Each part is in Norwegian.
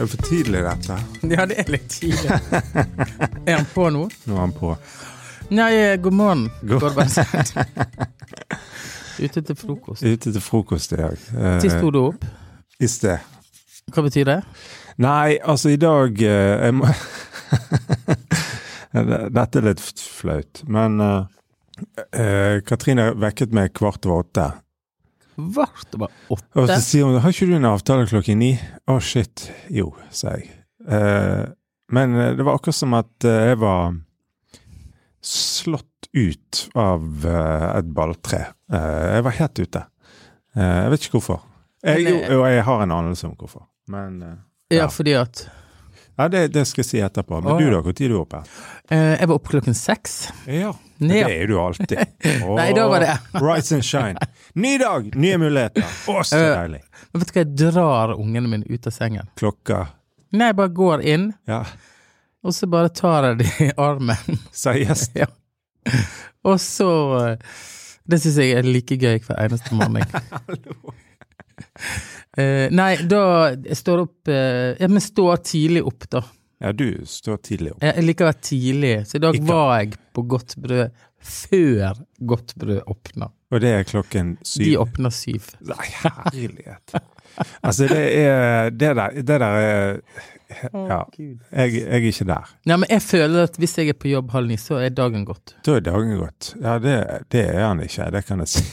Er det for tidlig, dette? Ja, det er litt tidlig. er han på nå? Nå er han på. Nei, eh, god morgen. God- Går det bare sent? Ute til frokost. Ute til frokost i dag. Når sto du opp? I sted. Hva betyr det? Nei, altså, i dag eh, Jeg må Dette er litt flaut, men uh, eh, Katrine vekket meg kvart over åtte. Vart over Og så sier hun 'har ikke du en avtale klokken ni'? Å, shit. Jo, sa jeg. Eh, men eh, det var akkurat som at eh, jeg var slått ut av eh, et balltre. Eh, jeg var helt ute. Eh, jeg vet ikke hvorfor. Jeg, jo, jo, jeg har en anelse om hvorfor. Men eh, Ja, ja. fordi at ja, det, det skal jeg si etterpå. Men Å, du da, når er du oppe? eh, Jeg var oppe klokken seks. Ja. Det er jo du alltid. Å, Nei, da var det Rise and shine. Ny dag, nye muligheter. Å, så Eh, deilig. Men vet du hva, jeg drar ungene mine ut av sengen. Klokka Nei, jeg bare går inn, Ja, og så bare tar jeg dem i armen. seriøst. Ja. Og så eh, Det syns jeg er like gøy hver eneste morgen. Eh, nei, da står opp uh, Ja, men står tidlig opp, da. Ja, du står tidlig opp. Jeg, jeg liker å være tidlig, så i dag Ikke- var jeg på Godt brød før Godt brød åpner. Og det er klokken syv. De åpner syv. Nei, herlighet. Altså, det er Det der, det der er Ja. Jeg, jeg er ikke der. Nei, men jeg føler at hvis jeg er på jobb halv ni, så er dagen gått. Da er dagen gått. Ja, det, det er han ikke, det kan jeg si.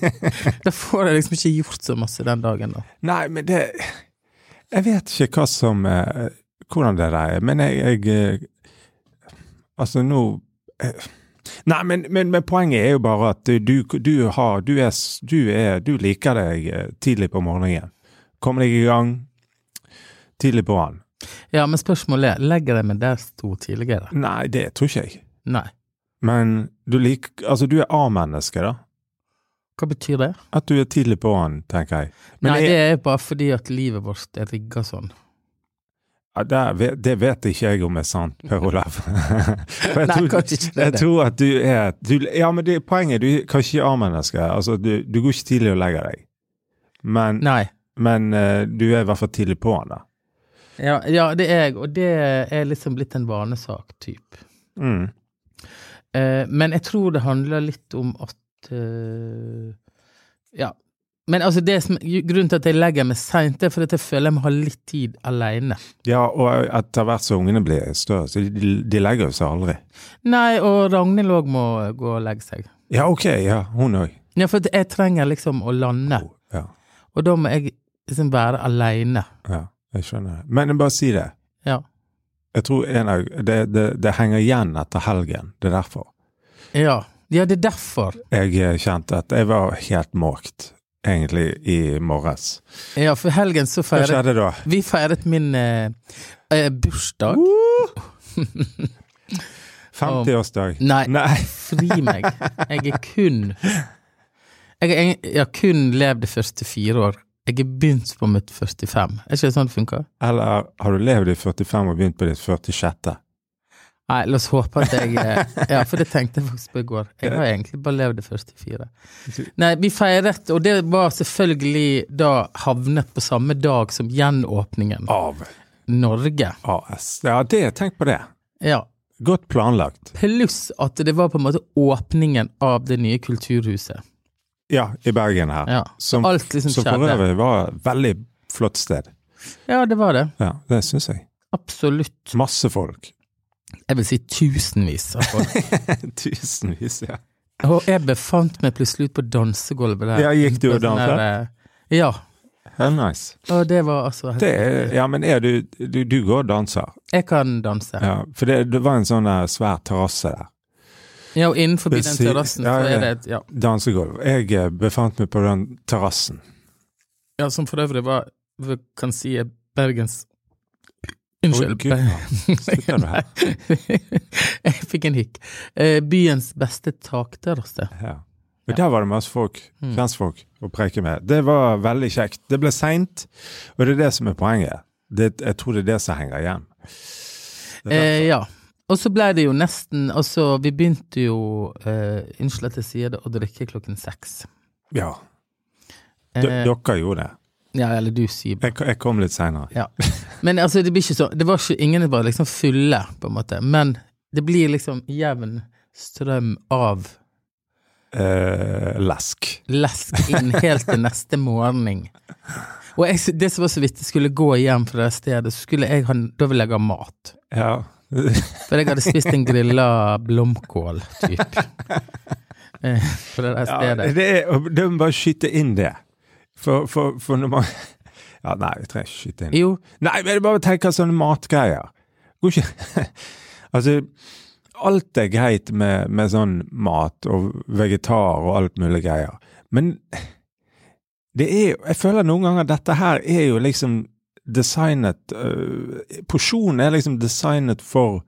Da får jeg liksom ikke gjort så masse den dagen, da. Nei, men det Jeg vet ikke hva som eh, Hvordan det der er, men jeg, jeg eh, Altså, nå eh, Nei, men, men, men poenget er jo bare at du, du har Du er, du, er, du liker deg eh, tidlig på morgenen. Kommer deg i gang tidlig på morgenen. Ja, men spørsmålet er, legger jeg meg der sto tidligere? Nei, det tror ikke jeg. Nei. Men du liker Altså, du er A-menneske, da. Hva betyr det? At du er tidlig på han, tenker jeg. Men Nei, jeg- det er bare fordi at livet vårt er rigga sånn. Ja, det, det vet ikke jeg om er sant, Per Olav. For jeg tror-. Jeg tror at du er du, Ja, men det, poenget er du er kanskje A-menneske. Altså, du, du går ikke tidlig og legger deg. Men, men eh, du er i hvert fall tidlig på han, da. Ja, ja, det er jeg, og det er liksom blitt en vanesak, typ. Mm. Eh, men jeg tror det handler litt om at eh, Ja. Men altså det som, grunnen til at jeg legger meg seint, er fordi jeg føler jeg må ha litt tid alene. Ja, og etter hvert som ungene blir større, så de, de legger seg aldri. Nei, og Ragnhild òg må gå og legge seg. Ja, ok, ja, hun òg. Ja, for jeg trenger liksom å lande, Ja, og da må jeg liksom være aleine. ja, jeg skjønner. Men bare si det. Ja. Jeg tror en av det, det, det henger igjen etter helgen. Det er derfor. ja. Ja, det er derfor. Jeg kjente at jeg var helt måkt, egentlig, i morges. Ja, for helgen så Hva feiret skjedde da? Vi feiret min eh, bursdag. bursdag. 50-årsdag? Nei, Nei. fri meg. Jeg er kun jeg har kun levd de første fire år. Jeg har begynt på mitt 45. Er ikke det sånn det funker? Eller har du levd i 45 og begynt på ditt 46.? Nei, la oss håpe at jeg eh, Ja, for det tenkte jeg faktisk på i går. Jeg har egentlig bare levd det første fire. Nei, vi feiret, og det var selvfølgelig da havnet på samme dag som gjenåpningen. Av Norge. AS. Ja, det, tenk på det. Ja. Godt planlagt. Pluss at det var på en måte åpningen av det nye kulturhuset. Ja, i Bergen her. Ja. Som, Alt liksom som for øvrig var et veldig flott sted. Ja, det var det. Ja, det syns jeg. Absolutt. Masse folk. Jeg vil si tusenvis av folk. Tusenvis, ja. Og jeg befant meg plutselig ut på dansegulvet der. Ja, gikk du og danset? eh, Ja. ja nice. Og det var altså Det er, ja, men er du, du Du går og danser? Jeg kan danse. Ja, for det, det var en sånn der svær terrasse der. Ja, og innenfor den terrassen ja, så er det et Ja. Dansegulv. Jeg eh, befant meg på den terrassen. ja, som for øvrig var Vi kan si er Bergens Unnskyld. Oh, jeg fikk en hikk. Eh, byens beste takterrasse. Ja. Og der var det masse folk, Mm. kjentfolk, å preike med. Det var veldig kjekt. Det ble seint, og det er det som er poenget. Det, jeg tror det er det som henger igjen. Eh, ja. Og så ble det jo nesten Altså, vi begynte jo eh, Unnskyld at jeg sier det, å drikke klokken seks. ja. D Eh, dere gjorde det. Ja, eller du sier Jeg, jeg kom litt seinere. Ja. Men altså, det blir ikke sånn Det var ikke Ingen var liksom fulle, på en måte. Men det blir liksom jevn strøm av Eh, lesk. lesk inn helt til neste morgen. Og jeg, det som var så vidt, jeg skulle gå hjem fra det stedet, så skulle jeg ha Da ville jeg ha mat. Ja. For jeg hadde spist en grilla blomkål, typ. Fra På det der ja stedet. det er, det må bare skyte inn det. For, for, for når man Ja, nei, jeg trenger ikke skyte inn. Jo, Nei, men bare tenk sånne matgreier. Går ikke Altså, alt er greit med, med sånn mat og vegetar og alt mulig greier. Men det er jo Jeg føler noen ganger dette her er jo liksom designet uh, Porsjonen er liksom designet for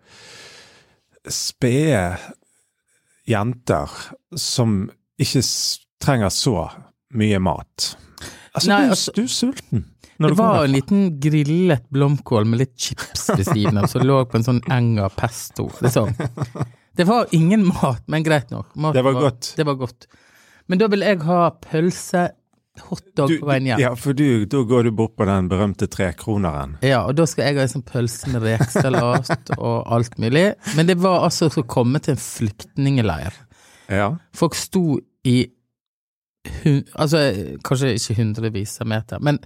spede jenter som ikke trenger så mye mat. Altså, Nei, altså- du er sulten. det var en liten grillet blomkål med litt chips ved siden av, som lå på en sånn eng av pesto. Liksom. Det var ingen mat, men greit nok. Mat Det var godt. Det var godt. Men da vil jeg ha pølse, hotdog Du- på veien hjem. Ja. For du, da går du bort på den berømte trekroneren. Ja, og da skal jeg ha en sånn pølse med rekesalat og alt mulig. Men det var altså å komme til en flyktningeleir. Ja. Folk sto i Altså, kanskje ikke hundrevis av meter, men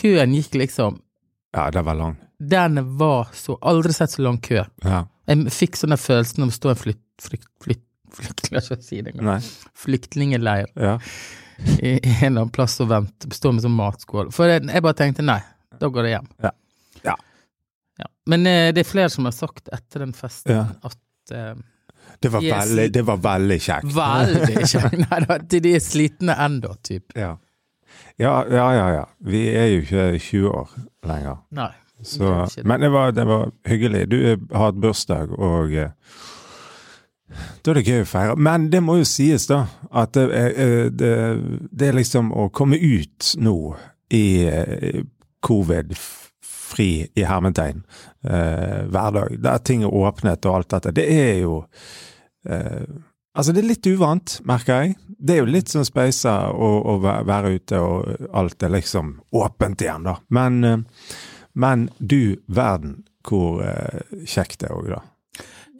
køen gikk liksom ja, det var lang. Den var så Aldri sett så lang kø. Ja. Jeg fikk sånn følelsen av å stå i en flykt... flykt, flykt, flykt, jeg si Flyktningeleir Ja. i en eller annen plass og vente, stå med sånn matskål. For jeg, jeg bare tenkte nei, da går det hjem. Ja. Ja. Men eh, det er flere som har sagt etter den festen at eh, det var, veldig, det var veldig, kjekt. Veldig kjekt. Nei da, de er slitne ennå, type. Ja. ja. Ja, ja, ja. Vi er jo ikke 20 år lenger. Nei. Så, det men det var, det var, hyggelig. Du eh, har hatt bursdag, og eh, da er det gøy å feire. Men det må jo sies, da, at det, er, det, det er liksom å komme ut nå i covid-19 fri i hermetegn eh, hverdag, der ting er åpnet og alt dette, det er jo eh, Altså, det er litt uvant, merker jeg. Det er jo litt sånn speisa å, å, være ute, og alt er liksom åpent igjen, da. Men, eh, men du verden hvor eh, kjekt det er òg, da.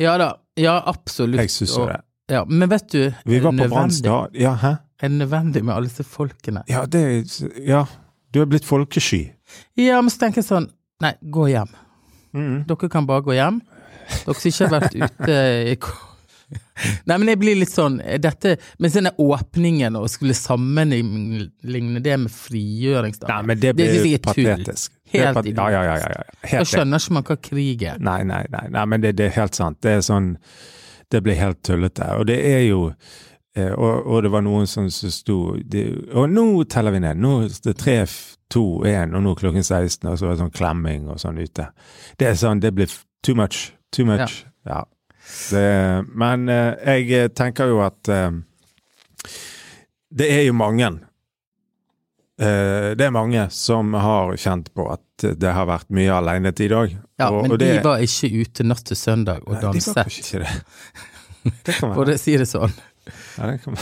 Ja da. Ja, absolutt. Jeg syns jo det. Ja, men vet du Vi var på Bransdal. Ja, hæ? Er nødvendig med alle disse folkene. Ja, det Ja. Du er blitt folkesky. Ja, men så tenker jeg sånn Nei, gå hjem. Mm. Dere kan bare gå hjem. Dere som ikke har vært ute i Nei, men jeg blir litt sånn dette, Med denne åpningen og skulle sammenligne det med frigjøringsdagen Nei, men det blir det patetisk. Helt pat- Ja, ja, ja. ja, Helt Da skjønner ikke man hva krig er. Nei, nei, nei, nei men det, det er helt sant. Det er sånn Det blir helt tullete. Og det er jo og, og det var noen som sto de, Og nå teller vi ned. Nå er det tre, to, én, og nå klokken 16, og så er det sånn klemming og sånn ute. Det er sånn Det blir too much. Too much. Ja. Det, men eh, jeg eh, tenker jo at eh, det er jo mange eh, Det er mange som har kjent på at det har vært mye alenetid òg. Ja, Og- men og det- de var ikke ute natt til søndag og Nei, de var danset. ikke det. Det kan For å si det sånn. Ja, det kan.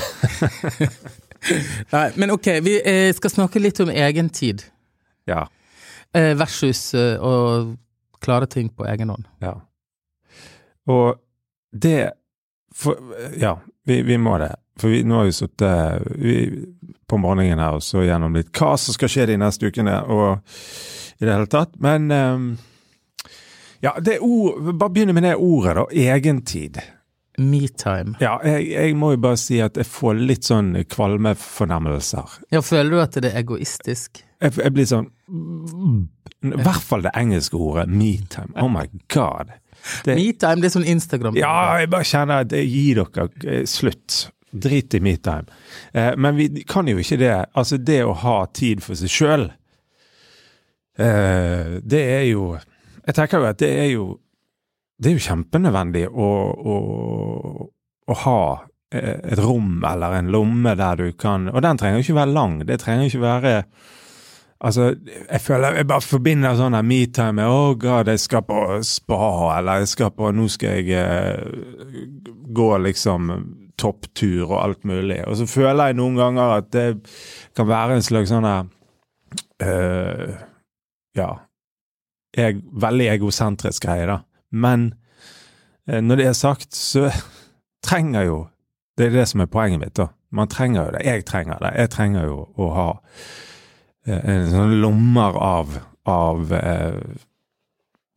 Nei, men ok, vi eh, skal snakke litt om egen tid Ja. eh, versus eh, å klare ting på egen hånd. ja. Og det for, Ja, vi, vi må det. For vi, nå har vi sittet på morgenen her og så gjennom litt hva som skal skje de neste ukene, og i det hele tatt. Men um, ja, det ord, bare begynne med det ordet, da. Egentid. Metime. Ja, jeg, jeg må jo bare si at jeg får litt sånn kvalmefornemmelser. Ja, føler du at det er egoistisk? Jeg, jeg blir sånn I hvert fall det engelske ordet metime. Oh my god. Det, Metime, det er sånn Instagram. ja, jeg bare kjenner at Gi dere eh, slutt. Drit i metime. Eh, men vi kan jo ikke det. Altså, det å ha tid for seg sjøl, eh, det er jo Jeg tenker jo at det er jo Det er jo kjempenødvendig å, å, å ha eh, et rom eller en lomme der du kan Og den trenger jo ikke være lang. Det trenger ikke være Altså, jeg føler jeg bare forbinder sånn her metime med Å, god, jeg skal på spa, eller jeg skal på Nå skal jeg eh, gå liksom topptur og alt mulig. Og så føler jeg noen ganger at det kan være en slags sånn her uh, Ja. Jeg, veldig egosentrisk greie, da. Men eh, når det er sagt, så trenger jo Det er det som er poenget mitt, da. Man trenger jo det. Jeg trenger det. Jeg trenger jo å ha eh, en sånn lommer av, av eh,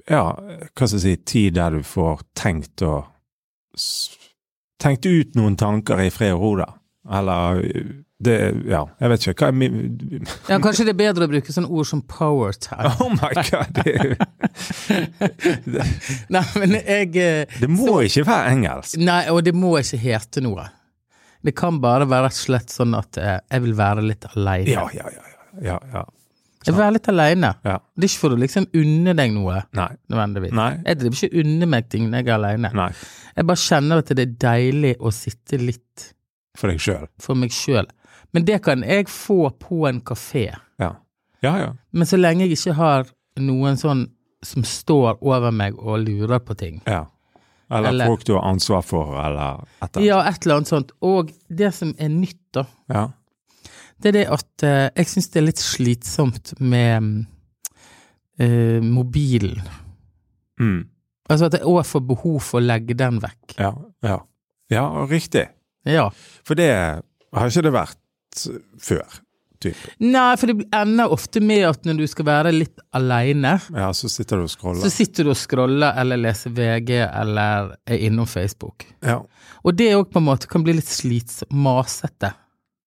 Ja, hva skal jeg si, tid der du får tenkt å Tenkt ut noen tanker i fred og ro, da. Eller det Ja, jeg vet ikke. Hva min Ja, kanskje det er bedre å bruke sånne ord som power time. Oh my god! Det, det, Nei, men jeg eh, det må ikke være engelsk. Nei, og det må ikke hete noe. Det kan bare være rett og slett sånn at eh, jeg vil være litt aleine. Ja, ja, ja. ja, ja, ja. Jeg vil være litt aleine. ja. Det er ikke for å liksom unne deg noe, Nei. nødvendigvis. Nei. Jeg driver ikke unne meg ting når jeg er aleine. Jeg bare kjenner at det er deilig å sitte litt For deg sjøl. for meg sjøl. Men det kan jeg få på en kafé. Ja. Ja, ja. Men så lenge jeg ikke har noen sånn som står over meg og lurer på ting. ja. Eller, Eller- folk du har ansvar for, eller et eller annet. Ja, et eller annet sånt. Og det som er nytt, da, Ja. det er det at eh, jeg syns det er litt slitsomt med eh, mobilen. Mm. Altså at jeg òg får behov for å legge den vekk. Ja. Ja. ja, riktig. Ja. For det har ikke det vært før. Typ. Nei, for det ender ofte med at når du skal være litt aleine, Ja, så sitter du og så scroller. sitter du og scroller eller leser VG eller er innom Facebook. Ja. Og det òg på en måte kan bli litt slitsomt, masete.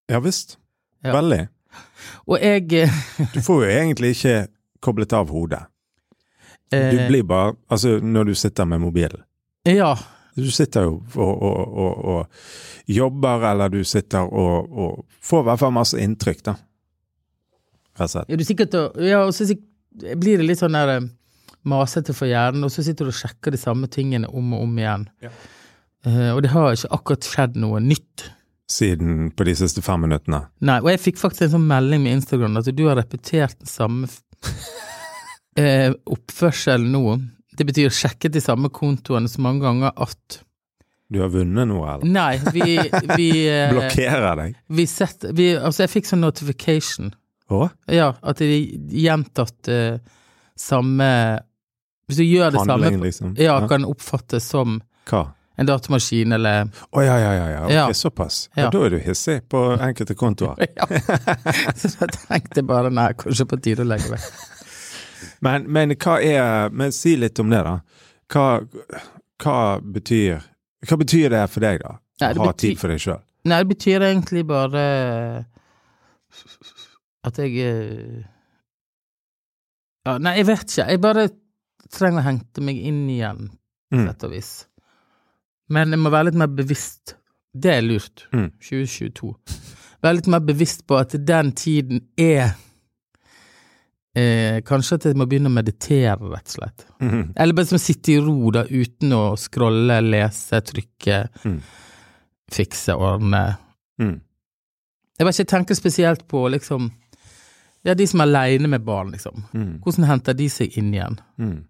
ja visst. Ja. Veldig. Og jeg eh, Du får jo egentlig ikke koblet av hodet. Du eh, blir bare Altså, når du sitter med mobilen. Ja. Du sitter jo og, og, og, og jobber, eller du sitter og, får i hvert fall masse inntrykk, da. Rett og slett. Ja, du sikkert, ja, og så blir det litt sånn der eh, masete for hjernen, og så sitter du og sjekker de samme tingene om og om igjen. Ja. Uh, og det har ikke akkurat skjedd noe nytt. Siden på de siste fem minuttene. Nei, og jeg fikk faktisk en sånn melding med Instagram at du har repetert den samme f- eh, oppførselen nå. Det betyr sjekket de samme kontoene så mange ganger at Du har vunnet noe, eller? Nei, vi, vi, eh, Blokkerer deg? vi, sett, vi Altså, jeg fikk sånn notification. Å? Ja, at de gjentatt uh, samme Hvis du gjør det Handling, samme liksom? Ja, kan oppfattes som Hva? en datamaskin eller Å ja, ja, ja. ja. Ok, Ja. såpass. Ja. Ja. Da er du hissig på enkelte kontoer. Ja. Så da tenkte jeg bare nei, kanskje på tide å legge vekk. Men, men hva er Men si litt om det, da. Hva, hva betyr Hva betyr det for deg, da? Nei, Å ha betyr- tid for deg sjøl? Nei, det betyr egentlig bare at jeg eh, Ja, nei, jeg vet ikke. Jeg bare trenger å hente meg inn igjen, på Mm. sett og vis. Men jeg må være litt mer bevisst. Det er lurt. Mm. 2022. Være litt mer bevisst på at den tiden er eh, Kanskje at jeg må begynne å meditere, rett og slett. Mhm. Eller bare som sitte i ro, da, uten å scrolle, lese, trykke, Mm. fikse, ordne. Mm. Jeg vet ikke, jeg tenker spesielt på liksom Ja, de som er aleine med barn, liksom. Mm. Hvordan henter de seg inn igjen? Mm.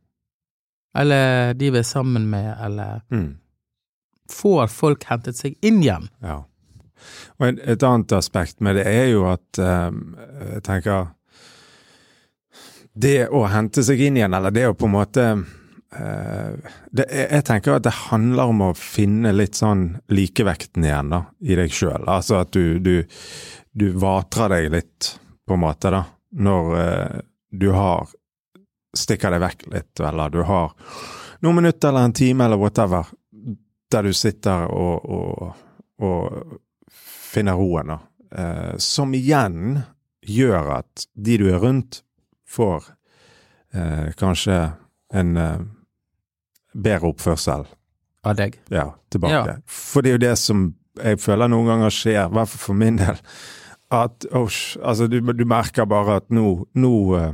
Eller de vi er sammen med, eller Mm. Får folk hentet seg inn igjen? Ja. Og et annet aspekt med det er jo at um, jeg tenker Det å hente seg inn igjen, eller det å på en måte uh, det, jeg, tenker at det handler om å finne litt sånn likevekten igjen, da, i deg sjøl. Altså at du, du, du vatrer deg litt, på en måte, da, når uh, du har Stikker deg vekk litt, eller du har noen minutter eller en time eller whatever, der du sitter og, og, og finner roen, da. Uh, som igjen gjør at de du er rundt, får eh, kanskje en eh, bedre oppførsel Av deg? ja, tilbake. Ja. For det er jo det som jeg føler noen ganger skjer, i hvert fall for min del. At oh, altså, du, du merker bare at nå, nå eh,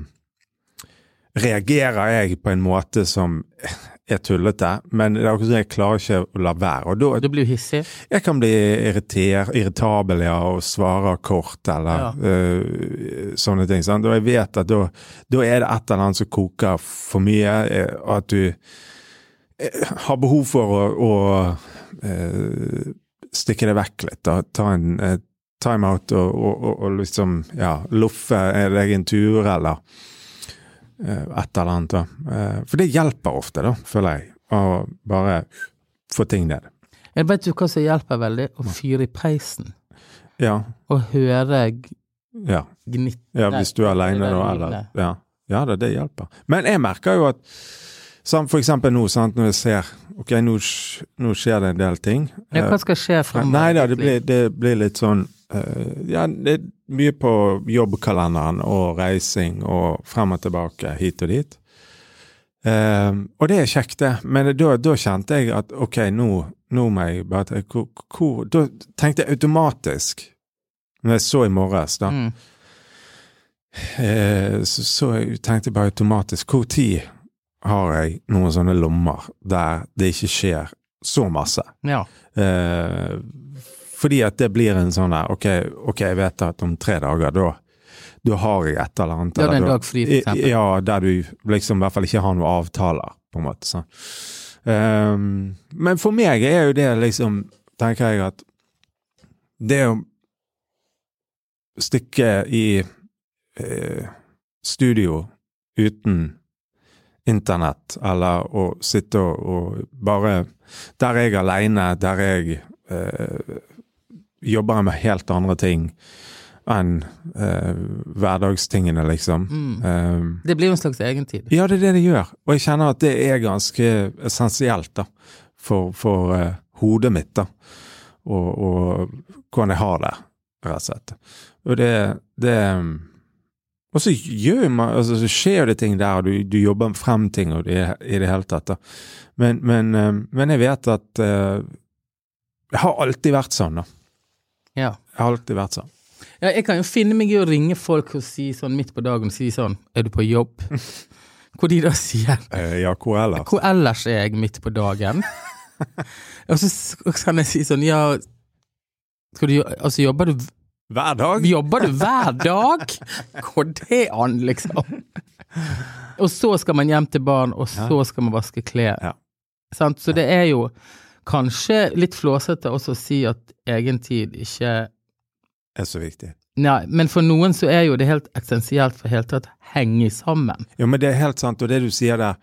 reagerer jeg på en måte som er tullete, men det er akkurat som jeg klarer ikke å la være. Og da, Du blir hissig? jeg kan bli irriter, irritabel, ja, og svare kort, eller Ja. uh, sånne ting. Sant? Og jeg vet at da, da er det et eller annet som koker for mye, eh, og at du eh, har behov for å, å uh, stikke det vekk litt. Da. Ta en, timeout og, og, og, og liksom ja, loffe deg en tur, eller et eller annet. da. Eh, For det hjelper ofte, da, føler jeg, å bare få ting ned. Jeg vet du hva som hjelper veldig? Å fyre i peisen. Ja, Og høre ja. gnitt. ja hvis du er det da, er eller ja. ja da, det hjelper. Men jeg merker jo at Som for eksempel nå, sant, når jeg ser Ok, nå, nå skjer det en del ting. Ja, Eh, hva skal skje fremover? Nei da, det blir, det blir litt sånn eh, Ja, det er mye på jobbkalenderen og reising og frem og tilbake, hit og dit. Eh, og det er kjekt, det. Men da, da kjente jeg at ok, nå, nå må jeg bare hvor, hvor Da tenkte jeg automatisk, når jeg så i morges, da, Mm. eh, så, så jeg tenkte jeg bare automatisk hvor tid har jeg noen sånne lommer der det ikke skjer så masse? Ja. Eh, fordi at det blir en sånn der ok, ok, jeg vet at om tre dager, da, da har jeg et eller annet. Da er en dag fri, for eksempel. Ja, der du liksom i hvert fall ikke har noen avtaler, på en måte. sånn. Um, men for meg er jo det liksom, tenker jeg at det å stikke i eh, studio uten internett, eller å sitte og, og bare Der er jeg aleine, der jeg eh, jobber med helt andre ting enn eh, hverdagstingene, liksom. Mm. Ehm, Det blir jo en slags egentid. ja, det er det det gjør. Og jeg kjenner at det er ganske essensielt da, for, for uh, hodet mitt. da, og, og hvordan jeg har det, rett og slett. Og det, det Og så man, altså, så skjer det ting der, og du, du jobber frem ting og det, i det hele tatt. Men, men, eh, men jeg vet at uh, Jeg har alltid vært sånn, da. Ja. Jeg har alltid vært sånn. ja. Jeg kan jo finne meg i å ringe folk og si sånn midt på dagen si sånn Er du på jobb? Hvor de da sier Eh, ja, hvor ellers? Hvor ellers er jeg midt på dagen? og så kan jeg si sånn Ja, skal du, altså jobber du Hver dag? Jobber du hver dag? Går det an, liksom? Og så skal man hjem til barn, og så skal man vaske klær. Ja. Sant? Så det er jo kanskje litt flåsete også å si at egen tid ikke er så viktig. Nei, men for noen så er jo det helt essensielt for helt tatt henge sammen. Jo, men det er helt sant, og det du sier der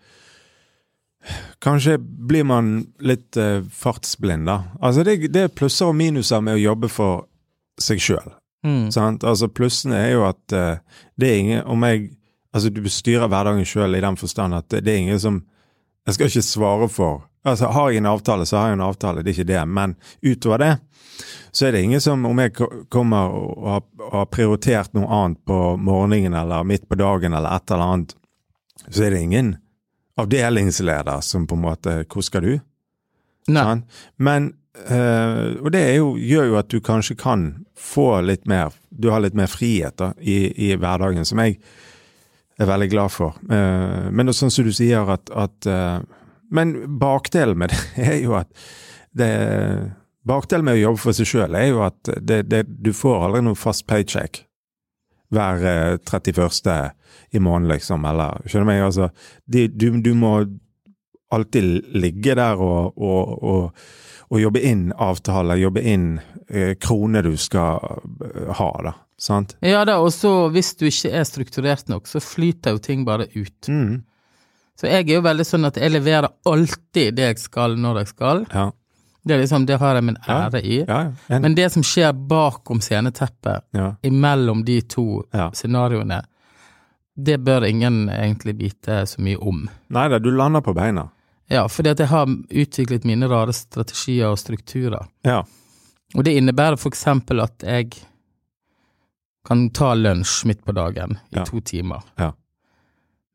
Kanskje blir man litt uh, fartsblind, da. Altså, det, det er plusser og minuser med å jobbe for seg sjøl. Mm. Sant? Altså, plussene er jo at uh, det er ingen Om jeg Altså, du styrer hverdagen sjøl i den forstand at det, det er ingen som Jeg skal ikke svare for Altså, har jeg en avtale, så har jeg en avtale, det er ikke det. Men utover det, så er det ingen som Om jeg kommer og har, prioritert noe annet på morgenen eller midt på dagen eller et eller annet, så er det ingen avdelingsleder som på en måte Hvor skal du? Nei. Sånn? Men eh, Og det jo, gjør jo at du kanskje kan få litt mer Du har litt mer frihet da, i, i hverdagen, som jeg er veldig glad for. Uh, men det er sånn som du sier at, at eh, Men bakdelen med det er jo at det Bakdelen med å jobbe for seg sjøl er jo at det, det, du får aldri noe fast paycheck hver eh, 31. i måneden, liksom, eller Skjønner du meg? Altså, de, du, du må alltid ligge der og, og, og, og jobbe inn avtaler, jobbe inn eh, kroner du skal eh, ha, da. Sant? Ja da, og så hvis du ikke er strukturert nok, så flyter jo ting bare ut. Mm. Så jeg er jo veldig sånn at jeg leverer alltid det jeg skal når jeg skal. Ja. Det liksom, det har jeg min ære i. Ja, ja. En, Men det som skjer bakom sceneteppet, imellom de to scenarioene, det bør ingen egentlig vite så mye om. Nei da, du lander på beina. Ja, fordi at jeg har utviklet mine rare strategier og strukturer. Ja. Og det innebærer for eksempel at jeg kan ta lunsj midt på dagen i to timer. Ja.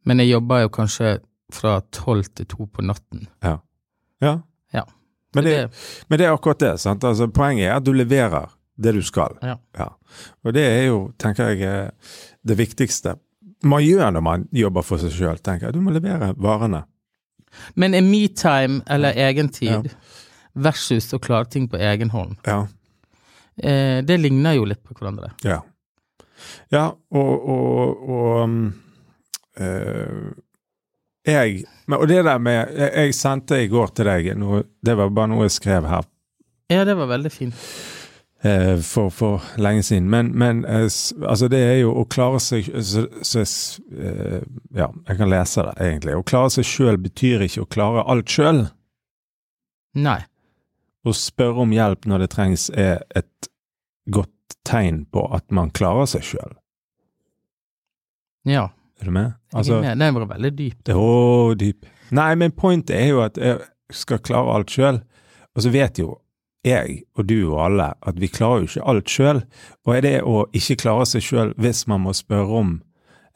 Men jeg jobber jo kanskje fra tolv til to på natten. ja. Ja. Men, det, det, men det er akkurat det. sant? Altså, poenget er at du leverer det du skal. Ja. Og det er jo, tenker jeg, eh, det viktigste man gjør når man jobber for seg sjøl. tenker jeg. Du må levere varene. Men er metime eller egentid Ja. versus å klare ting på egen hånd, Ja. eh, det ligner jo litt på hverandre. Ja. Ja, og, og, og um, eh, Jeg Og det der med Jeg, sendte i går til deg noe Det var bare noe jeg skrev her. Ja, det var veldig fint. eh, for, for lenge siden. Men, men eh, altså det er jo å klare seg så, så, eh, Ja, jeg kan lese det, egentlig. Å klare seg sjøl betyr ikke å klare alt sjøl. Nei. Å spørre om hjelp når det trengs, er et godt tegn på at man klarer seg sjøl. Ja. Er du med? Jeg er med. Den var veldig dyp. Å, dyp. Nei, men pointet er jo at jeg skal klare alt sjøl. Og så vet jo jeg og du og alle at vi klarer jo ikke alt sjøl. Og er det å ikke klare seg sjøl hvis man må spørre om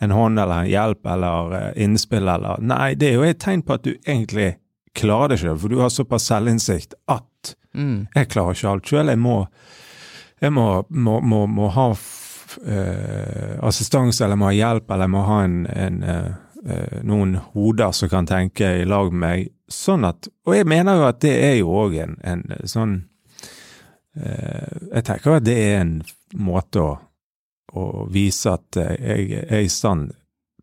en hånd eller en hjelp eller eh, innspill eller Nei, det er jo et tegn på at du egentlig klarer det sjøl, for du har såpass selvinnsikt at Mm. jeg klarer ikke alt sjøl. Jeg må, jeg må, må, må, må ha eh, assistanse, eller må ha hjelp, eller må ha en, en, eh, eh, noen hoder som kan tenke i lag med meg. Sånn at Og jeg mener jo at det er jo òg en, en sånn eh, Jeg tenker at det er en måte å, å vise at eh, jeg er i stand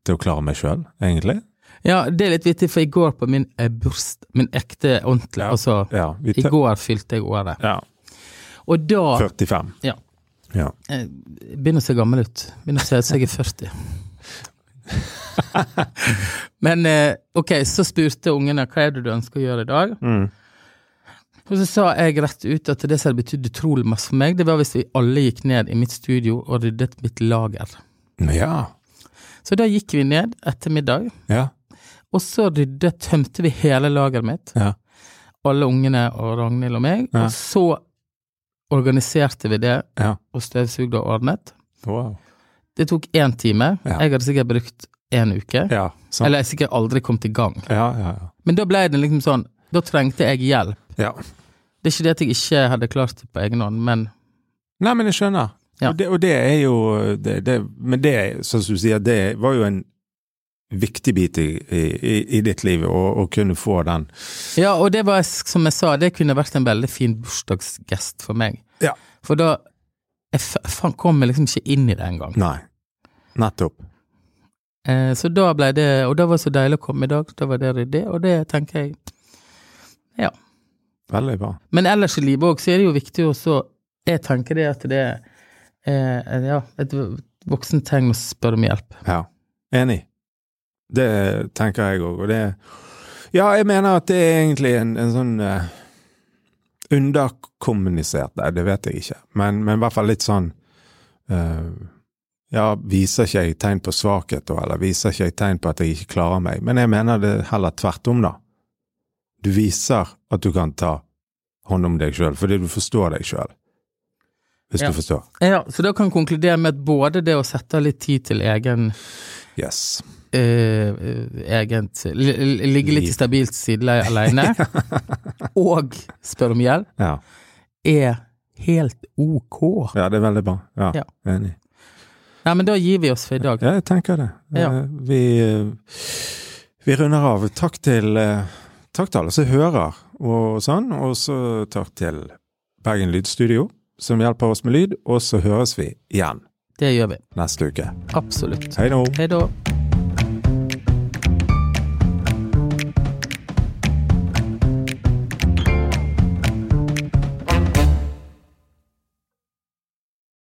til å klare meg sjøl, egentlig. Ja, det er litt vittig, for i går på min eh, bursdag, min ekte ordentlige, Ja. altså Ja. I går fylte jeg året. ja Og da 45. Ja. Ja. Jeg Begynner å se gammel ut. Begynner å se ut som jeg er 40. Men eh, ok, så spurte ungene hva er det du ønsker å gjøre i dag. Mm. Og så sa jeg rett ut at det som hadde betydd utrolig masse for meg, det var hvis vi alle gikk ned i mitt studio og ryddet mitt lager. Ja. Så da gikk vi ned etter middag, Ja. og så ryddet, tømte vi hele lageret mitt. Ja. Alle ungene og Ragnhild og meg. Ja. Og så organiserte vi det, Ja. og støvsugde og ordnet. Wow. Det tok én time. Ja. Jeg hadde sikkert brukt en uke. Ja. Eller jeg sikkert aldri kommet i gang. Ja, ja, ja. Men da ble det liksom sånn Da trengte jeg hjelp. ja. Det er ikke det at jeg ikke hadde klart det på egen hånd, men Nei, men jeg skjønner. Og, det, og det er jo det, det, Men det, som du sier, det var jo en viktig bit i, i, i ditt liv, å, kunne få den. Ja, og det var, som jeg sa, det kunne vært en veldig fin bursdagsgest for meg. Ja. For da Jeg kom jeg liksom ikke inn i det engang. Nei. Nettopp. Eh, så da ble det Og da var det så deilig å komme i dag. Da var det ryddig, og det tenker jeg Ja. Veldig bra. Men ellers i livet òg, så er det jo viktig også Jeg tenker det at det er eh, ja, et voksent tegn å spørre om hjelp. Ja. Enig. Det tenker jeg òg, og det Ja, jeg mener at det er egentlig en, en sånn uh, underkommunisert Nei, det vet jeg ikke, men, men i hvert fall litt sånn uh, Ja, viser ikke jeg tegn på svakhet eller viser ikke jeg tegn på at jeg ikke klarer meg? Men jeg mener det heller tvert om, da. Du viser at du kan ta hånd om deg sjøl, fordi du forstår deg sjøl. Hvis Ja. du forstår. Ja, Så da kan konkludere med at både det å sette litt tid til egen Yes. Eh, egent li- li- Ligge litt i stabilt sideleie alene, og spørre om hjelp, Ja. er helt ok. ja, det er veldig bra. Ja, Ja. enig. Nei, men da gir vi oss for i dag. Ja, jeg tenker det. Ja. Eh, Vi, eh, vi runder av. Takk til, eh, takk til alle som hører, og sånn. Og så takk til Bergen Lydstudio, som hjelper oss med lyd. Og så høres vi igjen Det gjør vi. neste uke. Absolutt. Hei nå. Hei da.